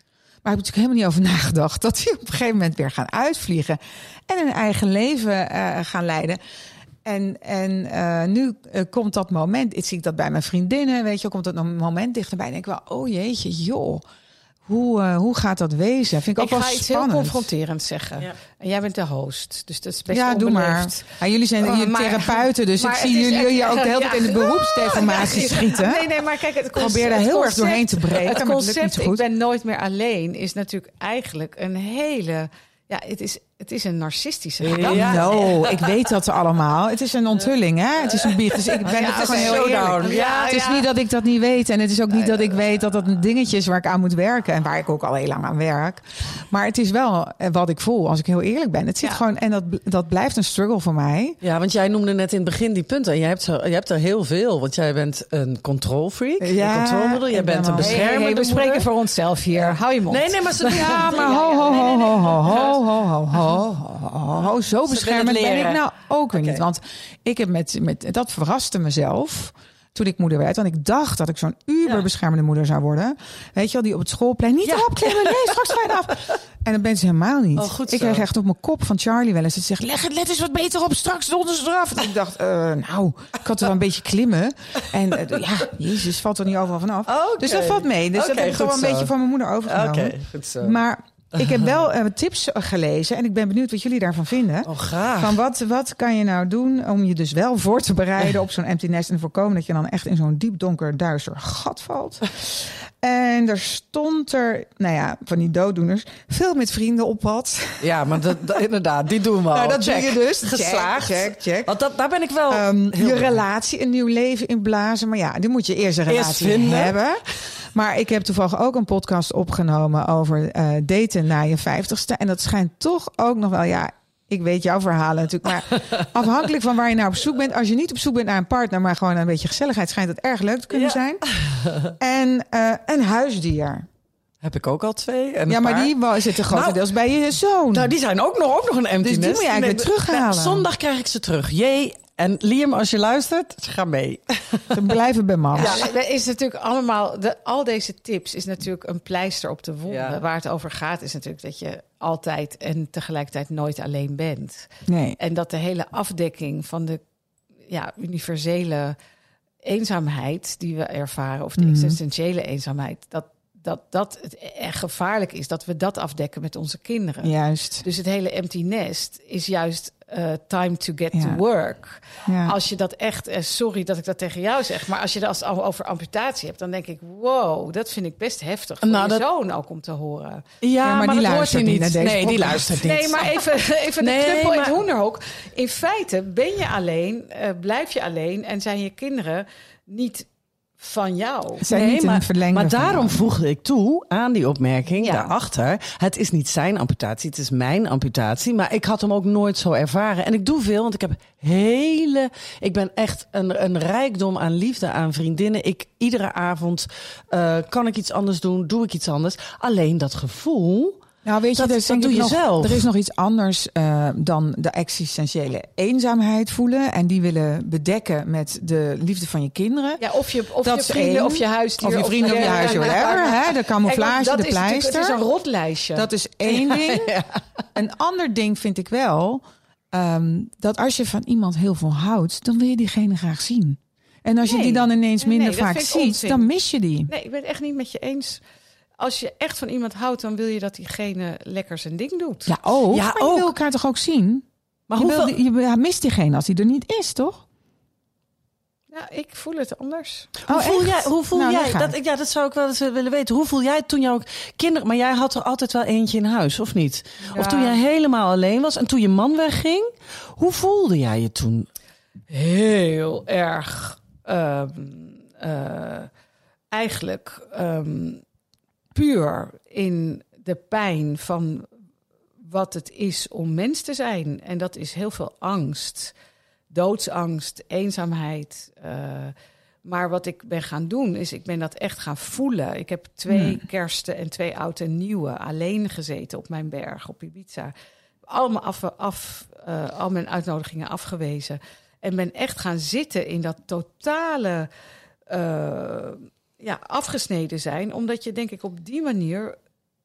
Maar ik heb natuurlijk helemaal niet over nagedacht dat die op een gegeven moment weer gaan uitvliegen en een eigen leven uh, gaan leiden. En, en uh, nu uh, komt dat moment, ik zie dat bij mijn vriendinnen, weet je, komt dat moment dichterbij. En denk ik wel, oh jeetje, joh. Hoe, uh, hoe gaat dat wezen? Vind ik, ik ook wel iets spannend. heel confronterend zeggen. Ja. En jij bent de host, dus dat is best Ja, doe maar. Ja, jullie zijn oh, maar, therapeuten, dus [LAUGHS] ik zie jullie echt, ook de hele tijd ja, in de beroepsdeformatie [LAUGHS] ja, schieten. Nee, nee, maar kijk, het concept, probeer daar heel erg doorheen te breken. Het concept, ik ben nooit meer alleen, is natuurlijk eigenlijk een hele... Ja, het is het is een narcistische gedachte. Ja. Nou, ik weet dat allemaal. Het is een onthulling, hè? Het is een bier. Dus ik ben het gewoon heel eerlijk. Ja, het is niet dat ik dat niet weet. En het is ook niet dat ik weet dat dat een dingetje is waar ik aan moet werken. En waar ik ook al heel lang aan werk. Maar het is wel eh, wat ik voel, als ik heel eerlijk ben. Het zit gewoon, en dat, dat blijft een struggle voor mij. Ja, want jij noemde net in het begin die punten. En jij hebt, je hebt er heel veel. Want jij bent een control freak. een. Jij bent een beschermer. We spreken voor onszelf hier. Hou je mond. Nee, nee, maar ze... [LAUGHS] Ja, maar ho, ho, ho, ho, ho, ho, ho, ho ho, ho, ho. Zo willen beschermend ben ik nou ook weer niet. Want ik heb met, met, dat verraste mezelf toen ik moeder werd. Want ik dacht dat ik zo'n uberbeschermende moeder zou worden. Weet je wel, die op het schoolplein niet Ja. erop klimmen. Nee, straks ga je eraf. En dat ben ze helemaal niet. Oh, ik zo. kreeg echt op mijn kop van Charlie wel eens. Het zegt, leg het let eens wat beter op, straks donder ze eraf. En ik dacht, eh, nou, ik had er wel een beetje klimmen. En eh, ja, jezus, valt er niet overal vanaf. Oké. Dus dat valt mee. Dus dat heb ik wel een zo. beetje van mijn moeder overgenomen. Oké, goed zo. Maar ik heb wel [LAUGHS] eh, tips gelezen en ik ben benieuwd wat jullie daarvan vinden. Oh, graag. Van wat, wat kan je nou doen om je dus wel voor te bereiden [LAUGHS] op zo'n empty nest en voorkomen dat je dan echt in zo'n diep donker duister gat valt. [LAUGHS] En er stond er, nou ja, van die dooddoeners, veel met vrienden op pad. Ja, maar dat, dat- inderdaad, die doen we al. Nou, dat Check. doe je dus. Geslaagd. Check, check, check. Want dat, daar ben ik wel... Heel je relatie, een nieuw leven inblazen. Maar ja, die moet je eerst een relatie hebben. Maar ik heb toevallig ook een podcast opgenomen over eh, daten na je vijftigste. En dat schijnt toch ook nog wel, ja, ik weet jouw verhalen natuurlijk. Maar [LAUGHS] afhankelijk van waar je naar op zoek bent. Als je niet op zoek bent naar een partner, maar gewoon een beetje gezelligheid, schijnt het erg leuk te kunnen Ja. zijn. [LAUGHS] En eh, een huisdier. Heb ik ook al twee. En Ja, maar paar. die zitten grotendeels bij je zoon. Nou, die zijn ook nog, ook nog een empty Dus die nest. moet je eigenlijk weer terughalen. zondag krijg ik ze terug. Jee. En Liam, als je luistert, ga mee. Ze blijven bij mama. Ja, dat is natuurlijk allemaal. De, al deze tips is natuurlijk een pleister op de wonden. Ja. Waar het over gaat, is natuurlijk dat je altijd en tegelijkertijd nooit alleen bent. Nee. En dat de hele afdekking van de ja, universele eenzaamheid die we ervaren, of de Mhm. existentiële eenzaamheid, dat dat, dat het echt gevaarlijk is dat we dat afdekken met onze kinderen. Juist. Dus het hele empty nest is juist eh, time to get Ja. to work. Ja. Als je dat echt, eh, sorry dat ik dat tegen jou zeg, maar als je dat als het over amputatie hebt, dan denk ik, wow, dat vind ik best heftig voor Nou, dat- zoon ook om te horen. Ja, maar die luistert niet naar deze Nee, die luistert niet. Nee, maar even, even Nee, de knuppel in het hoenderhok. In feite ben je alleen, blijf je alleen en zijn je kinderen niet van jou. Zijn Nee, niet een maar, verlengde maar daarom voegde ik toe aan die opmerking Ja. daarachter. Het is niet zijn amputatie, het is mijn amputatie. Maar ik had hem ook nooit zo ervaren. En ik doe veel, want ik heb hele... Ik ben echt een, een rijkdom aan liefde, aan vriendinnen. Ik, iedere avond eh, kan ik iets anders doen, doe ik iets anders. Alleen dat gevoel... Nou, weet je, Dat- dat doe je nog- zelf. Er is nog iets anders eh, dan de existentiële eenzaamheid voelen. En die willen bedekken met de liefde van je kinderen. Ja, of je, of Dat je vrienden, of je huisdier. Of je vrienden of je huisje, whatever. Hè? De camouflage, de dat is pleister. Het is een rotlijstje. Dat is één [LAUGHS] ding. Een ander ding vind ik wel... ehm, dat als je van iemand heel veel houdt... dan wil je diegene graag zien. En als je die dan ineens Nee, minder nee, dat vaak ziet... onzin. dan mis je die. Nee, ik ben het echt niet met je eens. Als je echt van iemand houdt, dan wil je dat diegene lekker zijn ding doet. Ja, ook. Ja, maar je ook. wil elkaar toch ook zien? Maar je, hoeveel... wil, je ja, mist diegene als hij er niet is, toch? Ja, ik voel het anders. Hoe voel echt? jij? Hoe voel Nou, jij? Dat, ik- ja, dat zou ik wel eens willen weten. Hoe voel jij toen jouw kinderen... Maar jij had er altijd wel eentje in huis, of niet? Of toen jij helemaal alleen was en toen je man wegging. Hoe voelde jij je toen? Heel erg. ehm, eh, eigenlijk ehm, puur in de pijn van wat het is om mens te zijn. En dat is heel veel angst. Doodsangst, eenzaamheid. eh, maar wat ik ben gaan doen, is ik ben dat echt gaan voelen. Ik heb twee kersten en twee oud en nieuwe alleen gezeten op mijn berg op Ibiza. Allemaal af, af, eh, al mijn uitnodigingen afgewezen. En ben echt gaan zitten in dat totale eh, ja, afgesneden zijn. Omdat je denk ik op die manier,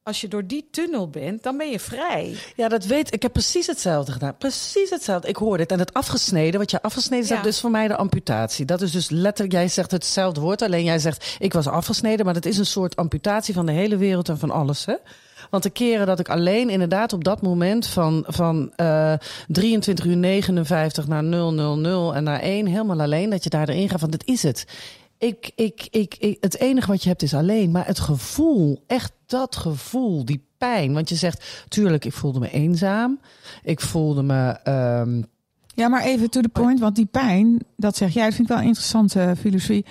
als je door die tunnel bent, dan ben je vrij. Ja, dat weet ik. heb precies hetzelfde gedaan. Precies hetzelfde. Ik hoorde het. En het afgesneden, wat je afgesneden zegt, Ja. dus voor mij de amputatie. Dat is dus letterlijk, jij zegt hetzelfde woord. Alleen jij zegt, ik was afgesneden. Maar dat is een soort amputatie van de hele wereld en van alles. Hè? Want de keren dat ik alleen inderdaad op dat moment van, van eh 23 uur 59 naar 000 en naar 1 helemaal alleen, dat je daar erin gaat van dit is het. Ik, ik, ik, ik, het enige wat je hebt is alleen. Maar het gevoel, echt dat gevoel, die pijn. Want je zegt, tuurlijk, ik voelde me eenzaam. Ik voelde me... ehm, Ja, maar even to the point, want die pijn, dat zeg jij, dat vind ik wel een interessante filosofie.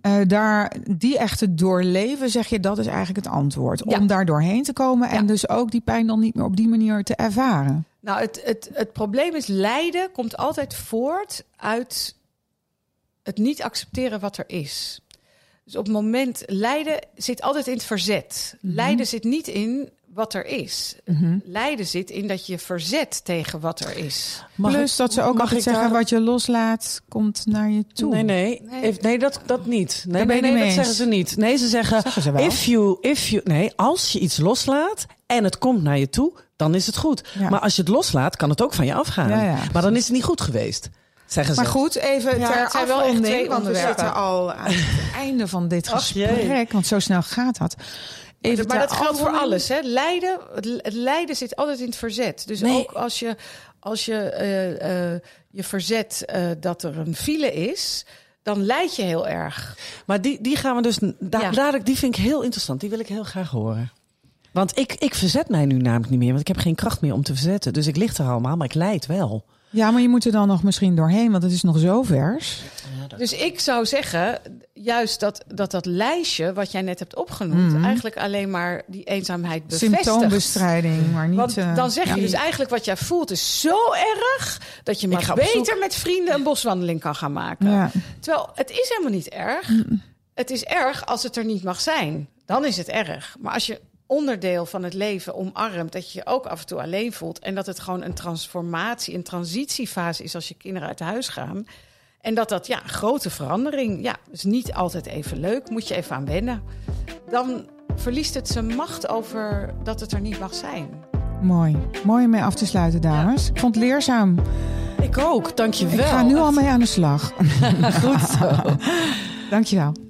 Eh, daar, die echte doorleven, zeg je, dat is eigenlijk het antwoord. Ja. Om daar doorheen te komen en Ja. dus ook die pijn dan niet meer op die manier te ervaren. Nou, het, het, het probleem is lijden komt altijd voort uit het niet accepteren wat er is. Dus op het moment, lijden zit altijd in het verzet. Mhm. Lijden zit niet in wat er is. Lijden zit in dat je verzet tegen wat er is. mag Plus ik- dat ze ook mag altijd ik zeggen, daar- wat je loslaat, komt naar je toe. Nee, nee. Nee. Nee, nee dat, dat niet. Nee, nee, nee niet dat zeggen ze niet. Nee, ze zeggen, Zeggen ze wel. if you, if you, nee, als je iets loslaat en het komt naar je toe, dan is het goed. Ja. Maar als je het loslaat, kan het ook van je afgaan. Ja, ja, maar dan is het niet goed geweest, zeggen ze. Maar goed, even Ja, ter het zijn wel echt twee want we zitten al aan het einde van dit Ach, gesprek, jee. want zo snel gaat dat. Even maar ter dat geldt voor alles. Hè? Lijden, het, lijden zit altijd in het verzet. Dus Nee. ook als je, als je eh, eh, je verzet eh, dat er een file is, dan lijd je heel erg. Maar die, die gaan we dus, da, Ja. die vind ik heel interessant. Die wil ik heel graag horen. Want ik, ik verzet mij nu namelijk niet meer, want ik heb geen kracht meer om te verzetten. Dus ik lig er allemaal, maar ik lijd wel. Ja, maar je moet er dan nog misschien doorheen, want het is nog zo vers. Dus ik zou zeggen, juist dat dat, dat lijstje wat jij net hebt opgenoemd, Mhm. eigenlijk alleen maar die eenzaamheid bevestigt. Symptoombestrijding, maar niet... Want eh, dan zeg je ja. dus eigenlijk wat jij voelt is zo erg dat je maar beter zoek. met vrienden een boswandeling kan gaan maken. Ja. Terwijl het is helemaal niet erg. Het is erg als het er niet mag zijn. Dan is het erg. Maar als je onderdeel van het leven omarmt, dat je je ook af en toe alleen voelt en dat het gewoon een transformatie, een transitiefase is als je kinderen uit huis gaan. En dat dat, ja, grote verandering, ja, is niet altijd even leuk, moet je even aan wennen. Dan verliest het zijn macht over dat het er niet mag zijn. Mooi. Mooi om mee af te sluiten, dames. Ik vond het leerzaam. Ik ook, dankjewel. Ik ga nu al mee aan de slag. [LAUGHS] [LAUGHS] Goed zo. Dankjewel.